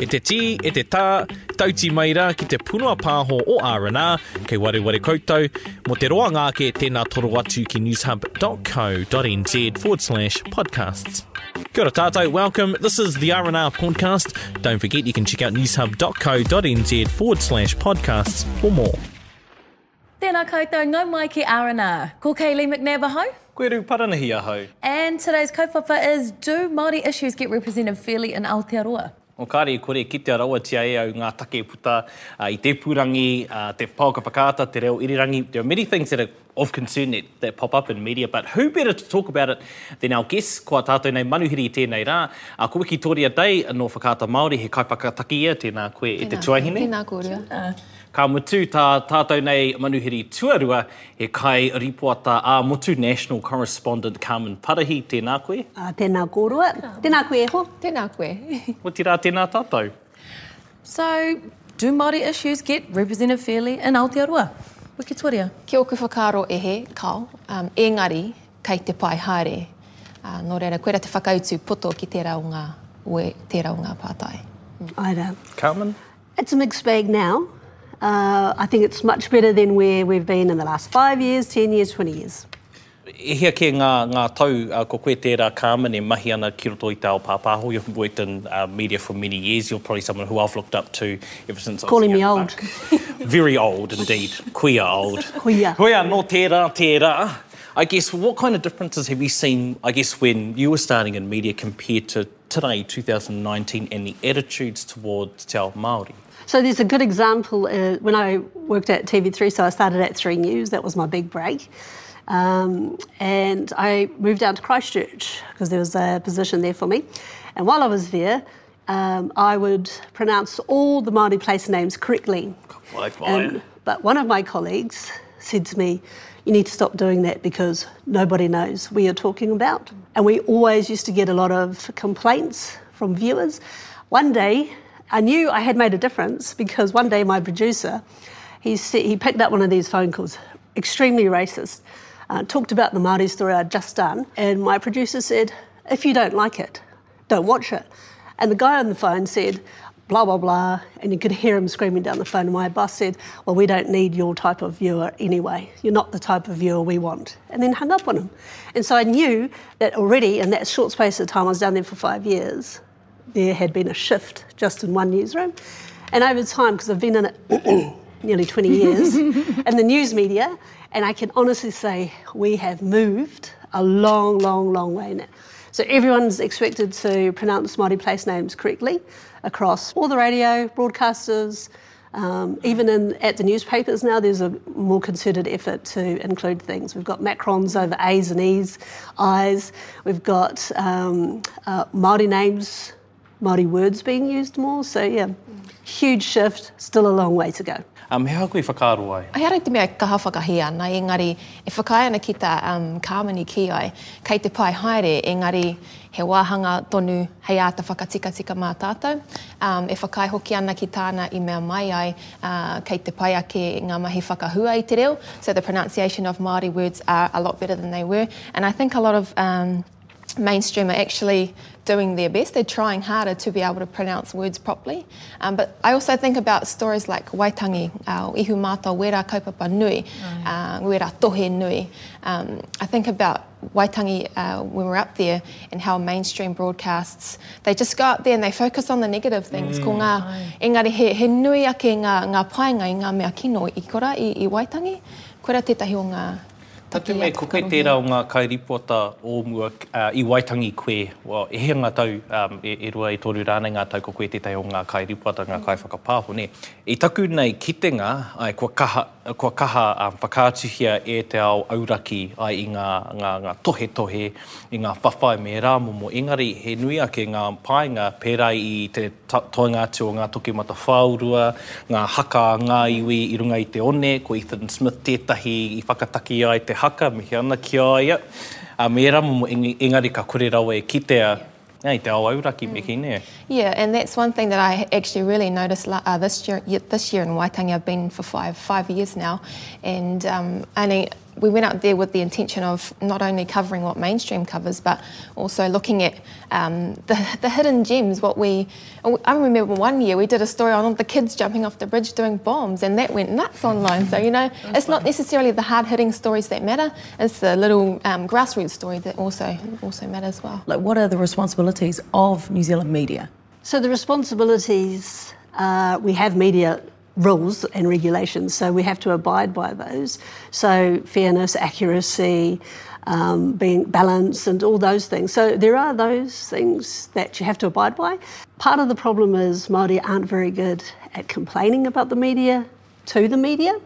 E te ti, e te tā, tauti mai rā ki te punua pāho o R&R, kei ware ware koutou, mo te roa ngāke tēnā toro atu ki newshub.co.nz forward slash podcasts. Kia ora tātou, welcome. This is the R&R podcast. Don't forget you can check out newshub.co.nz forward slash podcasts for more. Tēnā koutou, ngau mai ki R&R. Ko Kaylee McNabb ahau. Koe rū paranahi ahau. And today's kaupapa is Do Māori issues get represented fairly in Aotearoa? O kāre kore ki te arawa tia e au ngā take puta uh, i te purangi, uh, te pauka pakata, te reo irirangi. There are many things that are of concern that, that pop up in media, but who better to talk about it than our guests, kua tātou nei manuhiri i tēnei rā. Uh, ko wiki tōria dei no whakata Māori, he kaipakataki ia, tēnā koe e te tuahine. Tēnā kōrua. Ka mutu tā tātou nei manuhiri tuarua, he kai ripoata a Mutu National Correspondent Carmen Parahi, tēnā koe. Uh, tēnā kōrua. Tēnā koe e ho. Tēnā koe. Mo tira tēnā tātou. So, do Māori issues get represented fairly in Aotearoa? Wiki tōria. Ki oku whakaro e he, kao, um, engari, kei te pai haere. Uh, nō reira, koe ra te whakautu poto ki te raunga, ue te raunga pātai. Aira. Carmen? It's a mixed bag now. Uh, I think it's much better than where we've been in the last five years, 10 years, 20 years. E hea ke ngā, ngā tau uh, ko koe tērā Carmen e mahi ana ki roto i te ao pāpāho. You've worked in uh, media for many years. You're probably someone who I've looked up to ever since I was Calling me young old. Very old indeed. Queer old. Queer. Queer, no tērā, tērā. I guess, what kind of differences have you seen, I guess, when you were starting in media compared to today, 2019, and the attitudes towards te ao Māori? So there's a good example uh, when I worked at TV3, so I started at 3 News, that was my big break. Um, and I moved down to Christchurch because there was a position there for me. And while I was there, um, I would pronounce all the Māori place names correctly. And, but one of my colleagues said to me, You need to stop doing that because nobody knows where you're talking about. And we always used to get a lot of complaints from viewers. One day, I knew I had made a difference because one day my producer, he, he picked up one of these phone calls, extremely racist, uh, talked about the Māori story I'd just done. And my producer said, If you don't like it, don't watch it. And the guy on the phone said, blah, blah, blah. And you could hear him screaming down the phone. And my boss said, Well, we don't need your type of viewer anyway. You're not the type of viewer we want. And then hung up on him. And so I knew that already in that short space of time, I was down there for five years, there had been a shift just in one newsroom. And over time, because I've been in it nearly 20 years in the news media, and I can honestly say we have moved a long, long, long way now. So everyone's expected to pronounce Māori place names correctly across all the radio broadcasters. Um, even in, at the newspapers now, there's a more concerted effort to include things. We've got macrons over A's and E's, I's. We've got um, uh, Māori names, Māori words being used more. So yeah, huge shift, still a long way to go. Um, he hea koe whakaaro ai? Ai ara te mea kaha whakahi ana, engari e whakaia ana ki tā um, kāmani ki ai, kei te pai haere, engari he wāhanga tonu hei āta whakatika tika mā tātou. Um, e whakai hoki ana ki tāna i mea mai ai, uh, kei te pai ake ngā mahi whakahua i te reo, so the pronunciation of Māori words are a lot better than they were. And I think a lot of um, mainstream are actually doing their best. They're trying harder to be able to pronounce words properly. Um, but I also think about stories like Waitangi, uh, Ihu Mātou, Wera Kaupapa Nui, uh, Wera Tohe Nui. Um, I think about Waitangi uh, when we're up there and how mainstream broadcasts, they just go up there and they focus on the negative things. Ko ngā, engari he, he nui ake ngā, ngā painga i ngā mea kino i kora i, i Waitangi. Koera tētahi o ngā Tatu me, ko whakarohia. tērā o ngā kairipota o mua uh, i Waitangi koe. Well, e hea ngā tau, um, e, e rua e toru rānei ngā tau ko koe tētai o ngā kairipota, ngā kai whakapāho, ne. I taku nei kitenga, ai, kua kaha, kua kaha um, whakātuhia e te ao auraki ai i ngā, ngā, ngā tohe tohe, i ngā whawhai me rāmomo. Engari, he nui ake ngā painga pērai i te toinga atu o ngā toki mata whāurua, ngā haka ngā iwi i runga i te one, ko Ethan Smith tētahi i whakataki ai te haka, mihi ana ki aia. A me rāmomo, eng- engari ka kore rawa e kitea, Nei, te ao auraki mm. meki ne. Yeah, and that's one thing that I actually really noticed la- uh, this year. This year in Waitangi, I've been for five five years now, and um, only we went out there with the intention of not only covering what mainstream covers, but also looking at um, the, the hidden gems. What we, I remember one year we did a story on the kids jumping off the bridge doing bombs, and that went nuts online. So you know, it's not necessarily the hard hitting stories that matter; it's the little um, grassroots story that also also matter as well. Like, what are the responsibilities of New Zealand media? So the responsibilities, uh, we have media rules and regulations, so we have to abide by those. So fairness, accuracy, um, being balanced, and all those things. So there are those things that you have to abide by. Part of the problem is Māori aren't very good at complaining about the media to the media.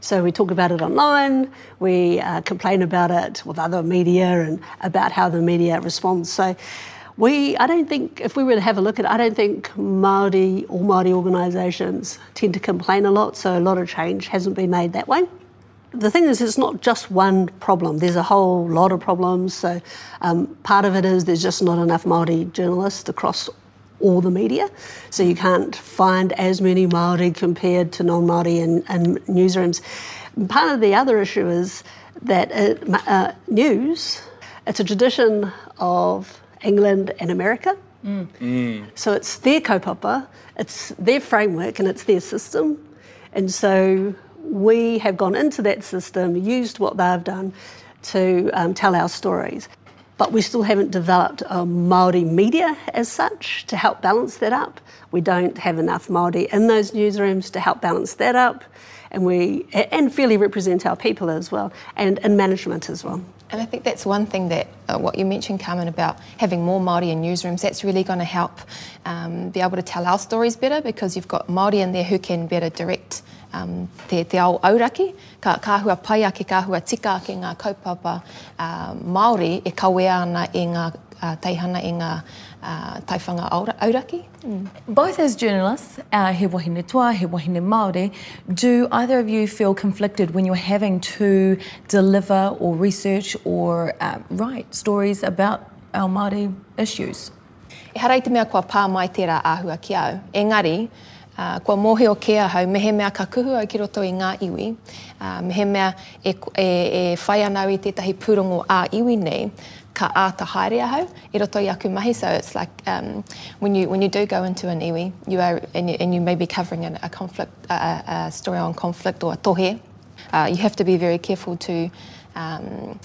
So we talk about it online, we uh, complain about it with other media and about how the media responds. So we, I don't think, if we were to have a look at it, I don't think Māori or Māori organisations tend to complain a lot, so a lot of change hasn't been made that way. The thing is, it's not just one problem. There's a whole lot of problems. So um, part of it is there's just not enough Māori journalists across all the media. So you can't find as many Māori compared to non-Māori in, in newsrooms. And part of the other issue is that uh, uh, news, it's a tradition of England and America. Mm. So it's their kaupapa, it's their framework, and it's their system. And so we have gone into that system, used what they've done to um, tell our stories. But we still haven't developed a Māori media as such to help balance that up. We don't have enough Māori in those newsrooms to help balance that up. And we and fairly represent our people as well, and in management as well. And I think that's one thing that uh, what you mentioned, Carmen, about having more Māori in newsrooms, that's really going to help um, be able to tell our stories better because you've got Māori in there who can better direct um, te, te ao auraki, ka kāhua pai ake, kāhua tika ake ngā kaupapa uh, Māori e kawea ana i ngā uh, teihana i ngā uh, taiwhanga aura, auraki. Mm. Both as journalists, uh, he wahine toa, he wahine Māori, do either of you feel conflicted when you're having to deliver or research or uh, write stories about our Māori issues? E harai te mea kua pā mai tērā āhua ki au. Engari, Uh, kua mohe o kea hau, mehe mea ka kuhu au ki roto i ngā iwi, uh, mehe mea e, e, e whai anau i tētahi pūrongo a iwi nei, ka āta haere ahau i roto i aku mahi. So it's like um, when you when you do go into an iwi, you are and you, and you may be covering a, a conflict, a, a story on conflict or a tohe. Uh, you have to be very careful to um,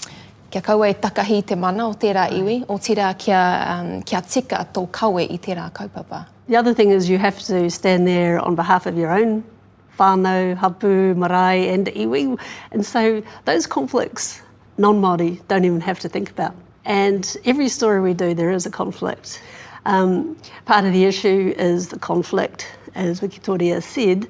kia kaua e takahi te mana o tērā iwi, o tira kia, um, kia tika tō kaue i tērā kaupapa. The other thing is you have to stand there on behalf of your own whānau, hapu, marae and iwi. And so those conflicts non-Māori don't even have to think about. And every story we do, there is a conflict. Um, part of the issue is the conflict, as Wikitoria said,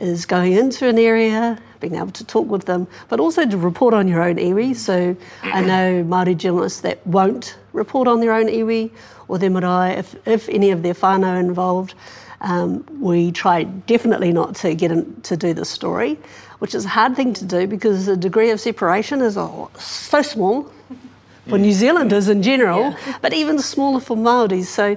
is going into an area, being able to talk with them, but also to report on your own iwi. So I know Māori journalists that won't report on their own iwi or their marae, if, if any of their whānau are involved. Um, we try definitely not to get in, to do the story, which is a hard thing to do because the degree of separation is oh, so small for New Zealanders in general, yeah. but even smaller for Māoris. So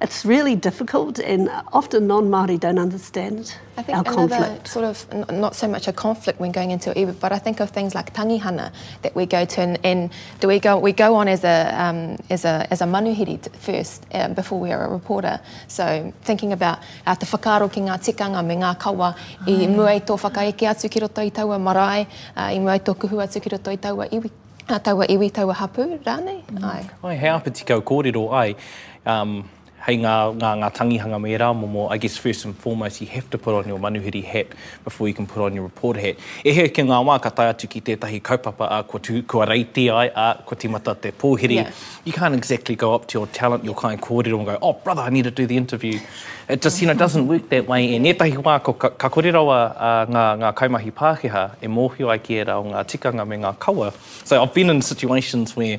it's really difficult, and often non-Māori don't understand I think our conflict. sort of not so much a conflict when going into it, but I think of things like tangihana that we go to, and, and do we go we go on as a um, as a as a manuhiri first uh, before we are a reporter. So thinking about uh, te whakaro ki ngā tikanga me ngā kawa i mua i tō whakaeke atu ki roto i taua marae, uh, i mua i tō kuhu atu ki roto i taua iwi. A taua iwi, taua hapu, rānei? Mm. Ai. Ai, hea piti kau kōrero ai. Um, hei ngā, ngā, ngā tangihanga me rā momo, I guess first and foremost you have to put on your manuhiri hat before you can put on your reporter hat. E he ke ngā wā ka tai atu ki tētahi kaupapa a kua, tu, kua reiti ai a kua timata te pōhiri. Yeah. You can't exactly go up to your talent, your kind kōrero and go, oh brother, I need to do the interview. It just, you know, doesn't work that way. E nētahi wā, ko ka, ka kōrero a ngā, ngā kaimahi Pākehā e mōhio ai ki e rā o ngā tikanga me ngā kaua. So I've been in situations where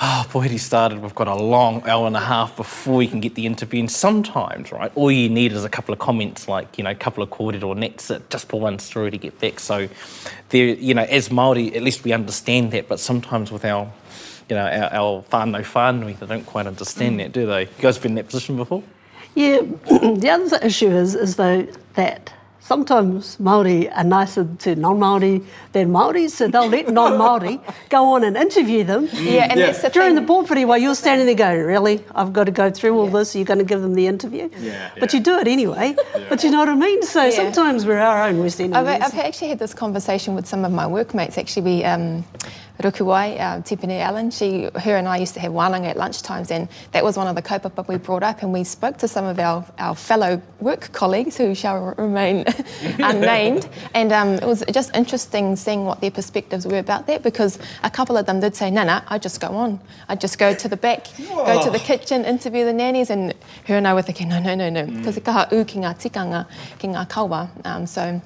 oh, boy, he started, we've got a long hour and a half before we can get the interview. And sometimes, right, all you need is a couple of comments, like, you know, a couple of quoted or nets that just for one story to get back. So, there, you know, as Māori, at least we understand that, but sometimes with our, you know, our, our whānau whānui, they don't quite understand mm. that, do they? You guys been in that position before? Yeah, the other issue is, is though that sometimes Maori are nicer to non-Maori than Maori, so they'll let non-Maori go on and interview them Yeah, and Yeah. that's the during thing. the board while you're standing there going, really? I've got to go through all this. Are You're going to give them the interview, Yeah, but you do it anyway. But you know what I mean. So Yeah. sometimes we're our own West End. I've, I've actually had this conversation with some of my workmates. Actually, we um, Rukuwai, uh, Tipene-Allan, she, her and I used to have wānanga at lunchtimes, and that was one of the kaupapa we brought up. And we spoke to some of our, our fellow work colleagues who shall remain unnamed. And um, it was just interesting seeing what their perspectives were about that because a couple of them did say, no, no, I just go on. I just go to the back, go to the kitchen, interview the nannies. And her and I were thinking, no, no, no, no, because mm. kaha u ki ngā tikanga, ki ngā kaua. Um, so,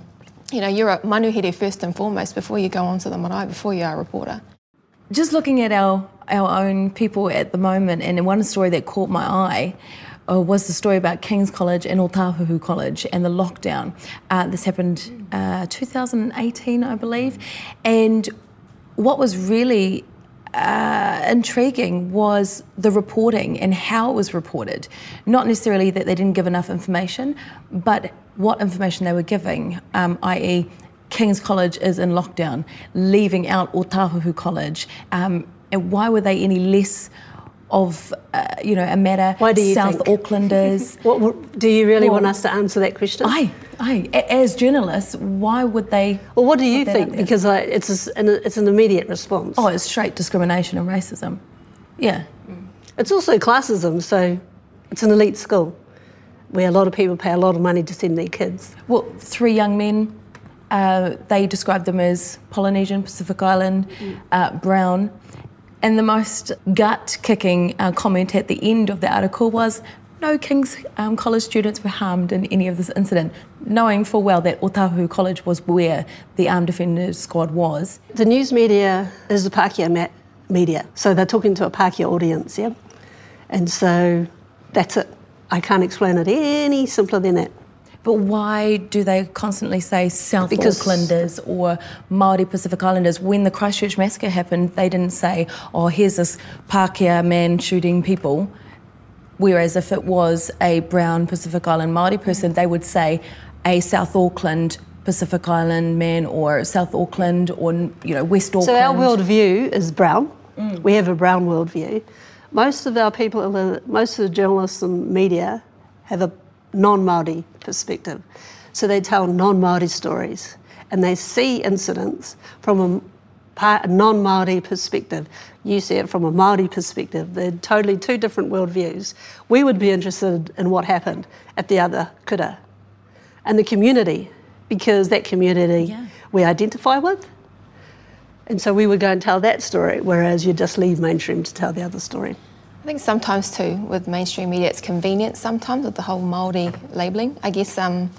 you know, you're a manuhere first and foremost before you go on to the marae, before you are a reporter. Just looking at our, our own people at the moment, and one story that caught my eye uh, was the story about King's College and Otahuhu College and the lockdown. Uh, this happened uh, 2018, I believe. And what was really uh, intriguing was the reporting and how it was reported. Not necessarily that they didn't give enough information, but what information they were giving, um, i.e., King's College is in lockdown, leaving out Otahuhu College. Um, and why were they any less of, uh, you know, a matter? Why do you South think? Aucklanders. What, what, do you really Well- want us to answer that question? I. A- As journalists, why would they? well, what do you put that out think? Because I, it's, an, it's an immediate response. Oh, it's straight discrimination and racism. Yeah. It's also classism, so it's an elite school where a lot of people pay a lot of money to send their kids. Well, three young men, uh, they described them as Polynesian, Pacific Island, uh, brown. And the most gut kicking uh, comment at the end of the article was no King's um, College students were harmed in any of this incident, knowing full well that Otahuhu College was where the Armed Defenders Squad was. The news media is the Pākehā media, so they're talking to a Pākehā audience, yeah? And so that's it. I can't explain it any simpler than that. But why do they constantly say South Because- Aucklanders or Maori Pacific Islanders? When the Christchurch massacre happened, they didn't say, "Oh, here's this Pākehā man shooting people." Whereas if it was a brown Pacific Island Maori person, they would say a South Auckland Pacific Island man or South Auckland or you know West Auckland. So our worldview is brown. Mm. We have a brown worldview. Most of our people, most of the journalists and media have a non-Māori perspective. So they tell non-Māori stories and they see incidents from a, non-Māori perspective. You see it from a Māori perspective. They're totally two different worldviews. We would be interested in what happened at the other kura and the community because that community Yeah. we identify with. And so we would go and tell that story, whereas you just leave mainstream to tell the other story. I think sometimes too, with mainstream media, it's convenient sometimes with the whole Māori labelling. I guess um,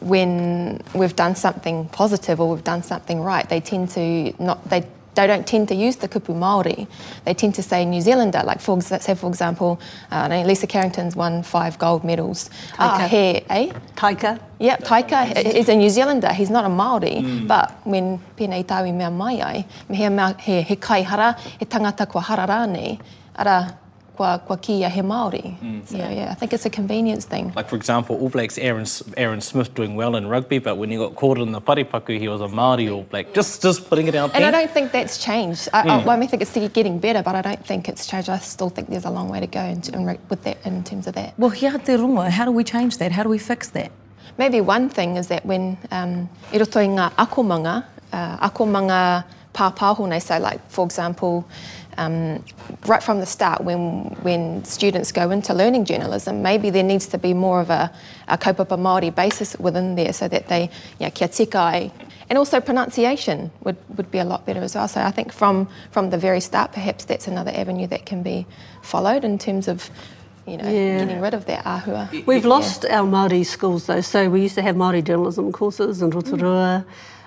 when we've done something positive or we've done something right, they tend to not, they, they don't tend to use the kupu Māori. They tend to say New Zealander, like for, say for example, uh, Lisa Carrington's won five gold medals. Ah, Taika. he, eh? Taika, Yep, Taika is a New Zealander, he's not a Māori, but when pēnei tāui mea mai ai, me he, mea, he, he kaihara, he tangata kua hara rānei, ara kua, kua kia he Māori. So Yeah. yeah. I think it's a convenience thing. Like, for example, All Blacks Aaron, Aaron Smith doing well in rugby, but when he got caught in the paripaku, he was a Māori All Black. Just, just putting it out And there. And I don't think that's changed. I, I, well, I think it's getting better, but I don't think it's changed. I still think there's a long way to go in, in, with that, in terms of that. Well, here te rongo, how do we change that? How do we fix that? Maybe one thing is that when um, i roto i ngā akomanga, uh, akomanga pāpāhone, so like, for example, um, right from the start, when, when students go into learning journalism, maybe there needs to be more of a, a kaupapa Māori basis within there so that they, you know, kia tikai. And also pronunciation would, would be a lot better as well. So I think from, from the very start, perhaps that's another avenue that can be followed in terms of, you know, Yeah. getting rid of that ahua. We've lost our Māori schools though, so we used to have Māori journalism courses in Rotorua,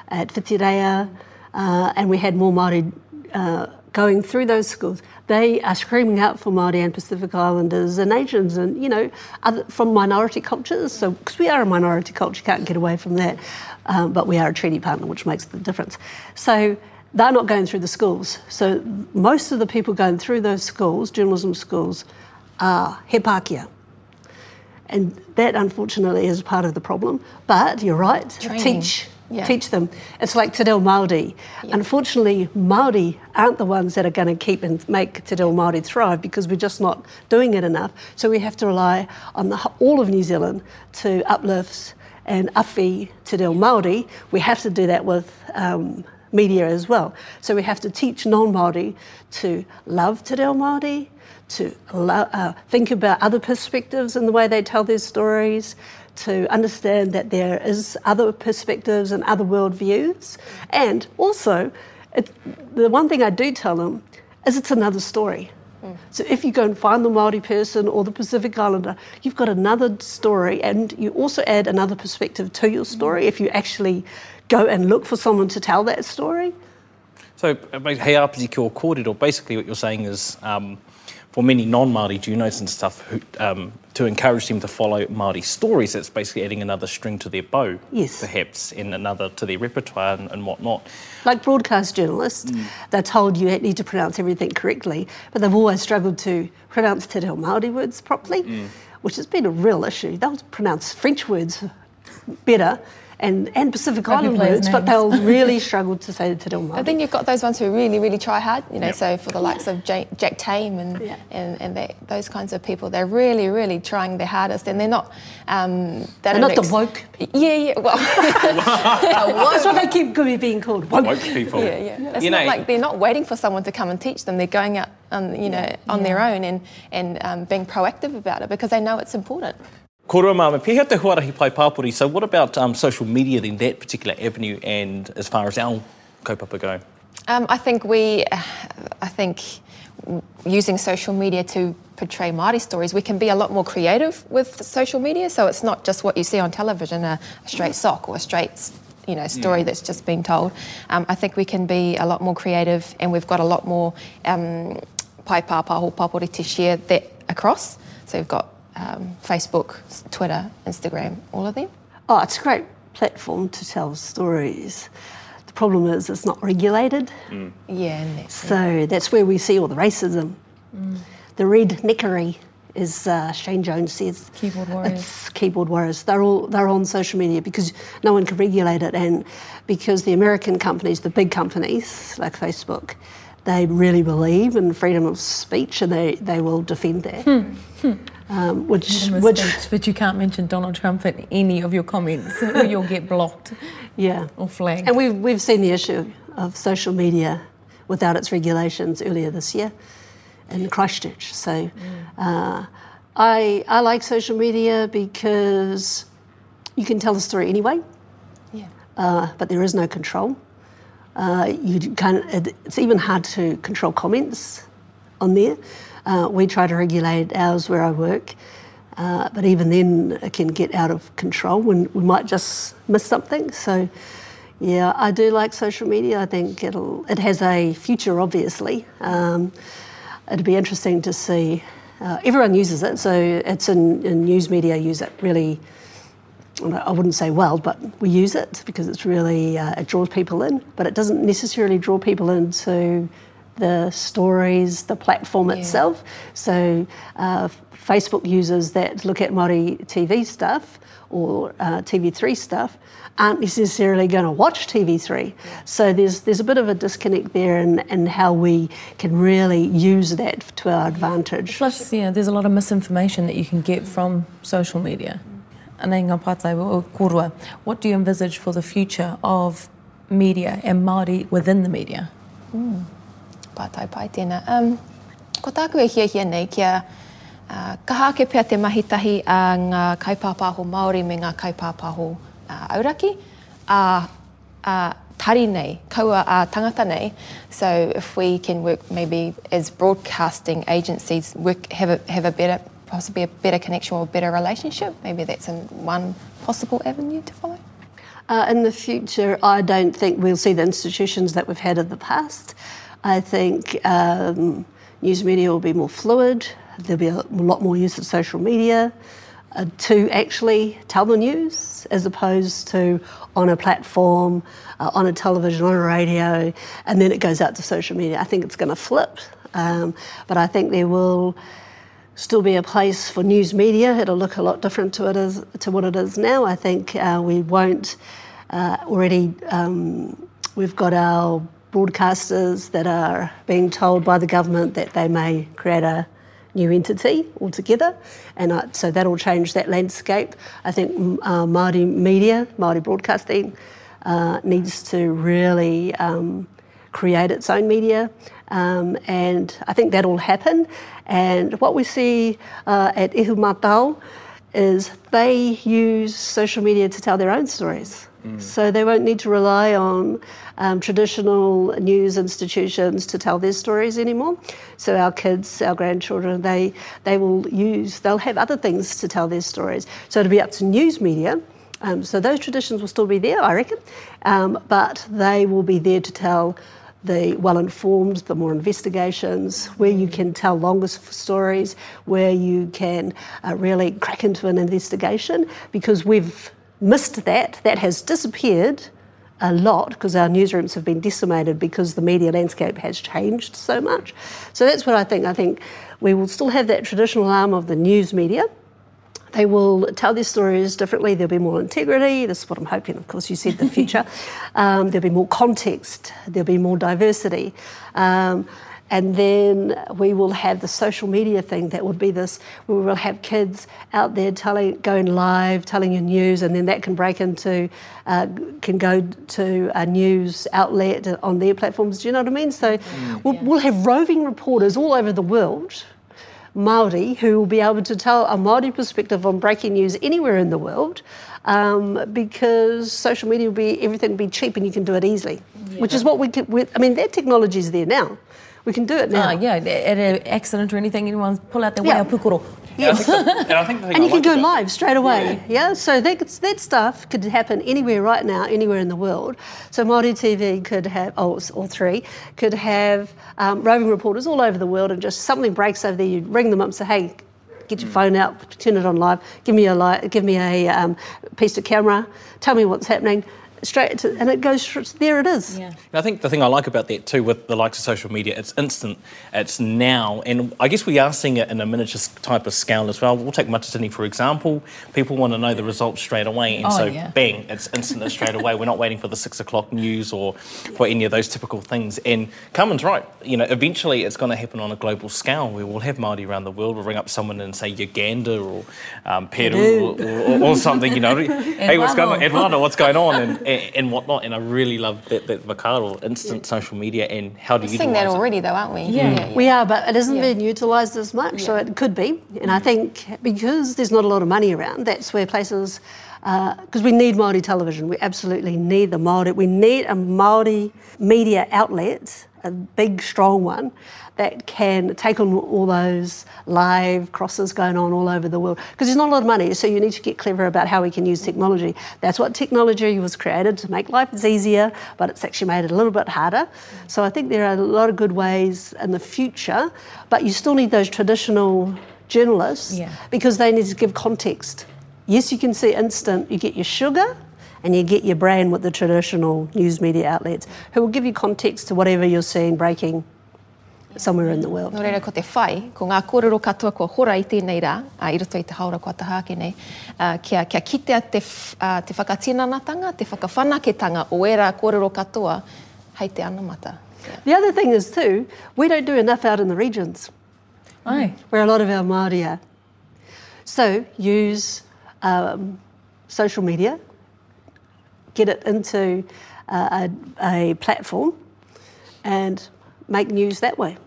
at Whitireia, uh, and we had more Māori uh, going through those schools. They are screaming out for Māori and Pacific Islanders and Asians and, you know, other, from minority cultures. So, because we are a minority culture, can't get away from that, um, but we are a treaty partner, which makes the difference. So, they're not going through the schools. So, most of the people going through those schools, journalism schools, are he Pākehā. And that, unfortunately, is part of the problem. But you're right, Training. teach. Yeah. Teach them. It's like Te Reo Māori. Unfortunately, Māori aren't the ones that are going to keep and make Te Reo Māori thrive because we're just not doing it enough. So we have to rely on the, all of New Zealand to uplift and awhi Te Reo Māori. We have to do that with um, media as well. So we have to teach non-Māori to love Te Reo Māori, to uh, think about other perspectives in the way they tell their stories, to understand that there is other perspectives and other worldviews. And also, it, the one thing I do tell them is it's another story. So if you go and find the Māori person or the Pacific Islander, you've got another story and you also add another perspective to your story if you actually go and look for someone to tell that story. So, uh, ba- hei āpiti ki o kōrero, basically what you're saying is um, for many non-Māori Junos and stuff, who, um, to encourage them to follow Māori stories, it's basically adding another string to their bow, Yes. perhaps, and another to their repertoire and, and whatnot. Like broadcast journalists, they're told you need to pronounce everything correctly, but they've always struggled to pronounce Te Reo Māori words properly, which has been a real issue. They'll pronounce French words better and, and Pacific Rugby Island players' but they'll really struggle to say Te Reo Māori. And then you've got those ones who really, really try hard, you know, Yep. so for the likes of Jack, Jack Tame and, Yeah. and, and they, those kinds of people, they're really, really trying their hardest and they're not... Um, they They're don't not the woke Yeah, yeah, well, That's what they keep being called. Woke. Woke people. yeah, yeah. It's You not know- like they're not waiting for someone to come and teach them. They're going out, on, you know, on their own and, and um, being proactive about it because they know it's important. Korua mama, pēhea te huarahi pai pāpuri. So what about um, social media in that particular avenue, and as far as our kaupapa go? Um, I think we, uh, I think using social media to portray Māori stories, we can be a lot more creative with social media. So it's not just what you see on television, a, a straight sock or a straight, you know, story that's just been told. Um, I think we can be a lot more creative, and we've got a lot more um, pai pāpaho papori to share that across. So we've got um, Facebook, Twitter, Instagram, all of them. Oh, it's a great platform to tell stories. The problem is it's not regulated. Yeah, and that's So that's where we see all the racism. The red neckery, as uh, Shane Jones says. Keyboard warriors. It's keyboard warriors. They're all they're on social media because no one can regulate it, and because the American companies, the big companies like Facebook, they really believe in freedom of speech, and they, they will defend that. Um, which which but you can't mention Donald Trump in any of your comments or you'll get blocked yeah. or flagged. And we've, we've seen the issue of social media without its regulations earlier this year in Christchurch. So uh, I, I like social media because you can tell the story anyway, yeah. uh, but there is no control. Uh, you can it, it's even hard to control comments on there. Uh, we try to regulate ours where I work, uh, but even then it can get out of control when we might just miss something. So, yeah, I do like social media. I think it'll it has a future, obviously. Um, it'd be interesting to see. Uh, everyone uses it, so it's in, in news media use it really I wouldn't say well, but we use it because it's really uh, it draws people in, but it doesn't necessarily draw people into the stories, the platform itself. So uh, Facebook users that look at Māori TV stuff or uh, TV3 stuff aren't necessarily going to watch TV3. So there's there's a bit of a disconnect there in, in how we can really use that to our advantage. Plus, yeah, there's a lot of misinformation that you can get from social media. And ngā pātai o korua, what do you envisage for the future of media and Māori within the media? Pātai pai tēnā. Um, ko tāku e hia hia nei kia uh, kahake pia te mahitahi a ngā kaipāpāho Māori me ngā kaipāpāho uh, auraki. A, a tari nei, kaua a tangata nei. So if we can work maybe as broadcasting agencies, work, have, a, have a better, possibly a better connection or a better relationship, maybe that's in one possible avenue to follow. Uh, in the future, I don't think we'll see the institutions that we've had in the past. I think um, news media will be more fluid. There'll be a lot more use of social media uh, to actually tell the news as opposed to on a platform, uh, on a television, on a radio, and then it goes out to social media. I think it's going to flip. Um, but I think there will still be a place for news media. It'll look a lot different to it is to what it is now. I think uh, we won't uh, already. Um, we've got our broadcasters that are being told by the government that they may create a new entity altogether, and uh, so that'll change that landscape. I think uh, Māori media, Māori broadcasting, uh, needs to really um, create its own media, um, and I think that'll happen. And what we see uh, at Ihumātao is they use social media to tell their own stories. So they won't need to rely on um, traditional news institutions to tell their stories anymore. So our kids, our grandchildren, they they will use they'll have other things to tell their stories. So it'll be up to news media. Um, so those traditions will still be there, I reckon, um, but they will be there to tell the well informed, the more investigations, where you can tell longer stories, where you can uh, really crack into an investigation, because we've missed that. That has disappeared a lot because our newsrooms have been decimated because the media landscape has changed so much. So that's what I think. I think we will still have that traditional arm of the news media. They will tell their stories differently. There'll be more integrity. This is what I'm hoping. Of course, you said the future. um, there'll be more context. There'll be more diversity. Um, and then we will have the social media thing that would be this. We will have kids out there telling going live telling you news and then that can break into uh, can go to a news outlet on their platforms. Do you know what i mean? So we'll, we'll have roving reporters all over the world Maori who will be able to tell a Maori perspective on breaking news anywhere in the world, um, because social media will be everything will be cheap and you can do it easily, which is what we. We, I mean, that technology is there now. We can do it now. Ah, yeah, at an accident or anything, anyone pull out their Yeah. yeah. pukoro. Yes. and I think the and I you can go about- live straight away. Yeah. So that that stuff could happen anywhere right now, anywhere in the world. So Māori TV could have, oh, all three could have um, roving reporters all over the world, and just something breaks over there, you ring them up and say, hey. Get Hmm. your phone out, turn it on live. Give me a li- give me a um, piece of camera. Tell me what's happening. Straight to, and it goes there. It is. Yeah. I think the thing I like about that too, with the likes of social media, it's instant, it's now, and I guess we are seeing it in a miniature type of scale as well. We'll take Matatini for example. People want to know the results straight away, and Oh, so yeah. bang, it's instant and straight away. We're not waiting for the six o'clock news or for any of those typical things. And Carmen's right. You know, eventually it's going to happen on a global scale. We will have Māori around the world. We'll ring up someone and say Uganda or um, Peru or, or, or something. You know, hey, what's going on, Eduardo. Eduardo? What's going on, and, and, and whatnot. And I really love that, that Vakaro, instant social media, and how do you? We're you seeing that utilise it? already, though, aren't we? Yeah. We are, but it isn't Yeah. being utilised as much, so it could be. And I think because there's not a lot of money around, that's where places, uh, because we need Māori television, we absolutely need the Māori, we need a Māori media outlet, a big, strong one, that can take on all those live crosses going on all over the world. Because there's not a lot of money, so you need to get clever about how we can use technology. That's what technology was created to make life easier, but it's actually made it a little bit harder. So I think there are a lot of good ways in the future, but you still need those traditional journalists Yeah. because they need to give context. Yes, you can see instant, you get your sugar and you get your brain with the traditional news media outlets who will give you context to whatever you're seeing breaking somewhere in the world. No reira ko te whai, ko ngā kōrero katoa kua hora i tēnei rā, uh, i roto i te haura kua tahake nei, uh, kia, kia kitea te, uh, te whakatinanatanga, te whakawhanaketanga o era kōrero katoa, hei te anamata. Yeah. The other thing is too, we don't do enough out in the regions Ai. where a lot of our Māori are. So use um, social media, get it into uh, a, a platform and make news that way.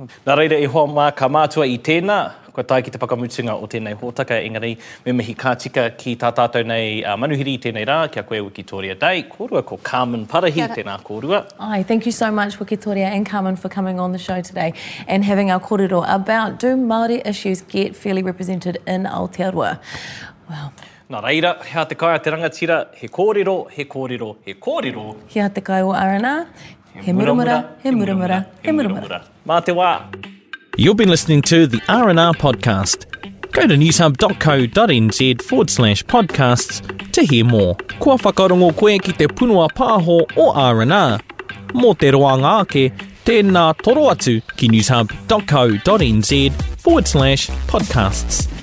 Nā reira e hoa mā ka mātua i tēnā, kua tai ki te whakamutunga o tēnei hōtaka, engari me mihi kā tika ki tā tātou nei uh, manuhiri i tēnei rā, kia koe Wikitoria Day, kōrua ko Carmen Parahi, Kia tēnā kōrua. Ai, thank you so much, Wikitoria and Carmen, for coming on the show today and having our kōrero about do Māori issues get fairly represented in Aotearoa? Well, Nā reira, hea te kai a te rangatira, he kōrero, he kōrero, he kōrero, kia te kai o RNR, he muramura, he muramura, he muramura. Mā te wā. You've been listening to the R&R podcast. Go to newshub.co.nz forward slash podcasts to hear more. Kua whakarongo koe ki te punua pāho o R&R. Mō te roa ngāke, tēnā toro atu ki newshub.co.nz forward slash podcasts.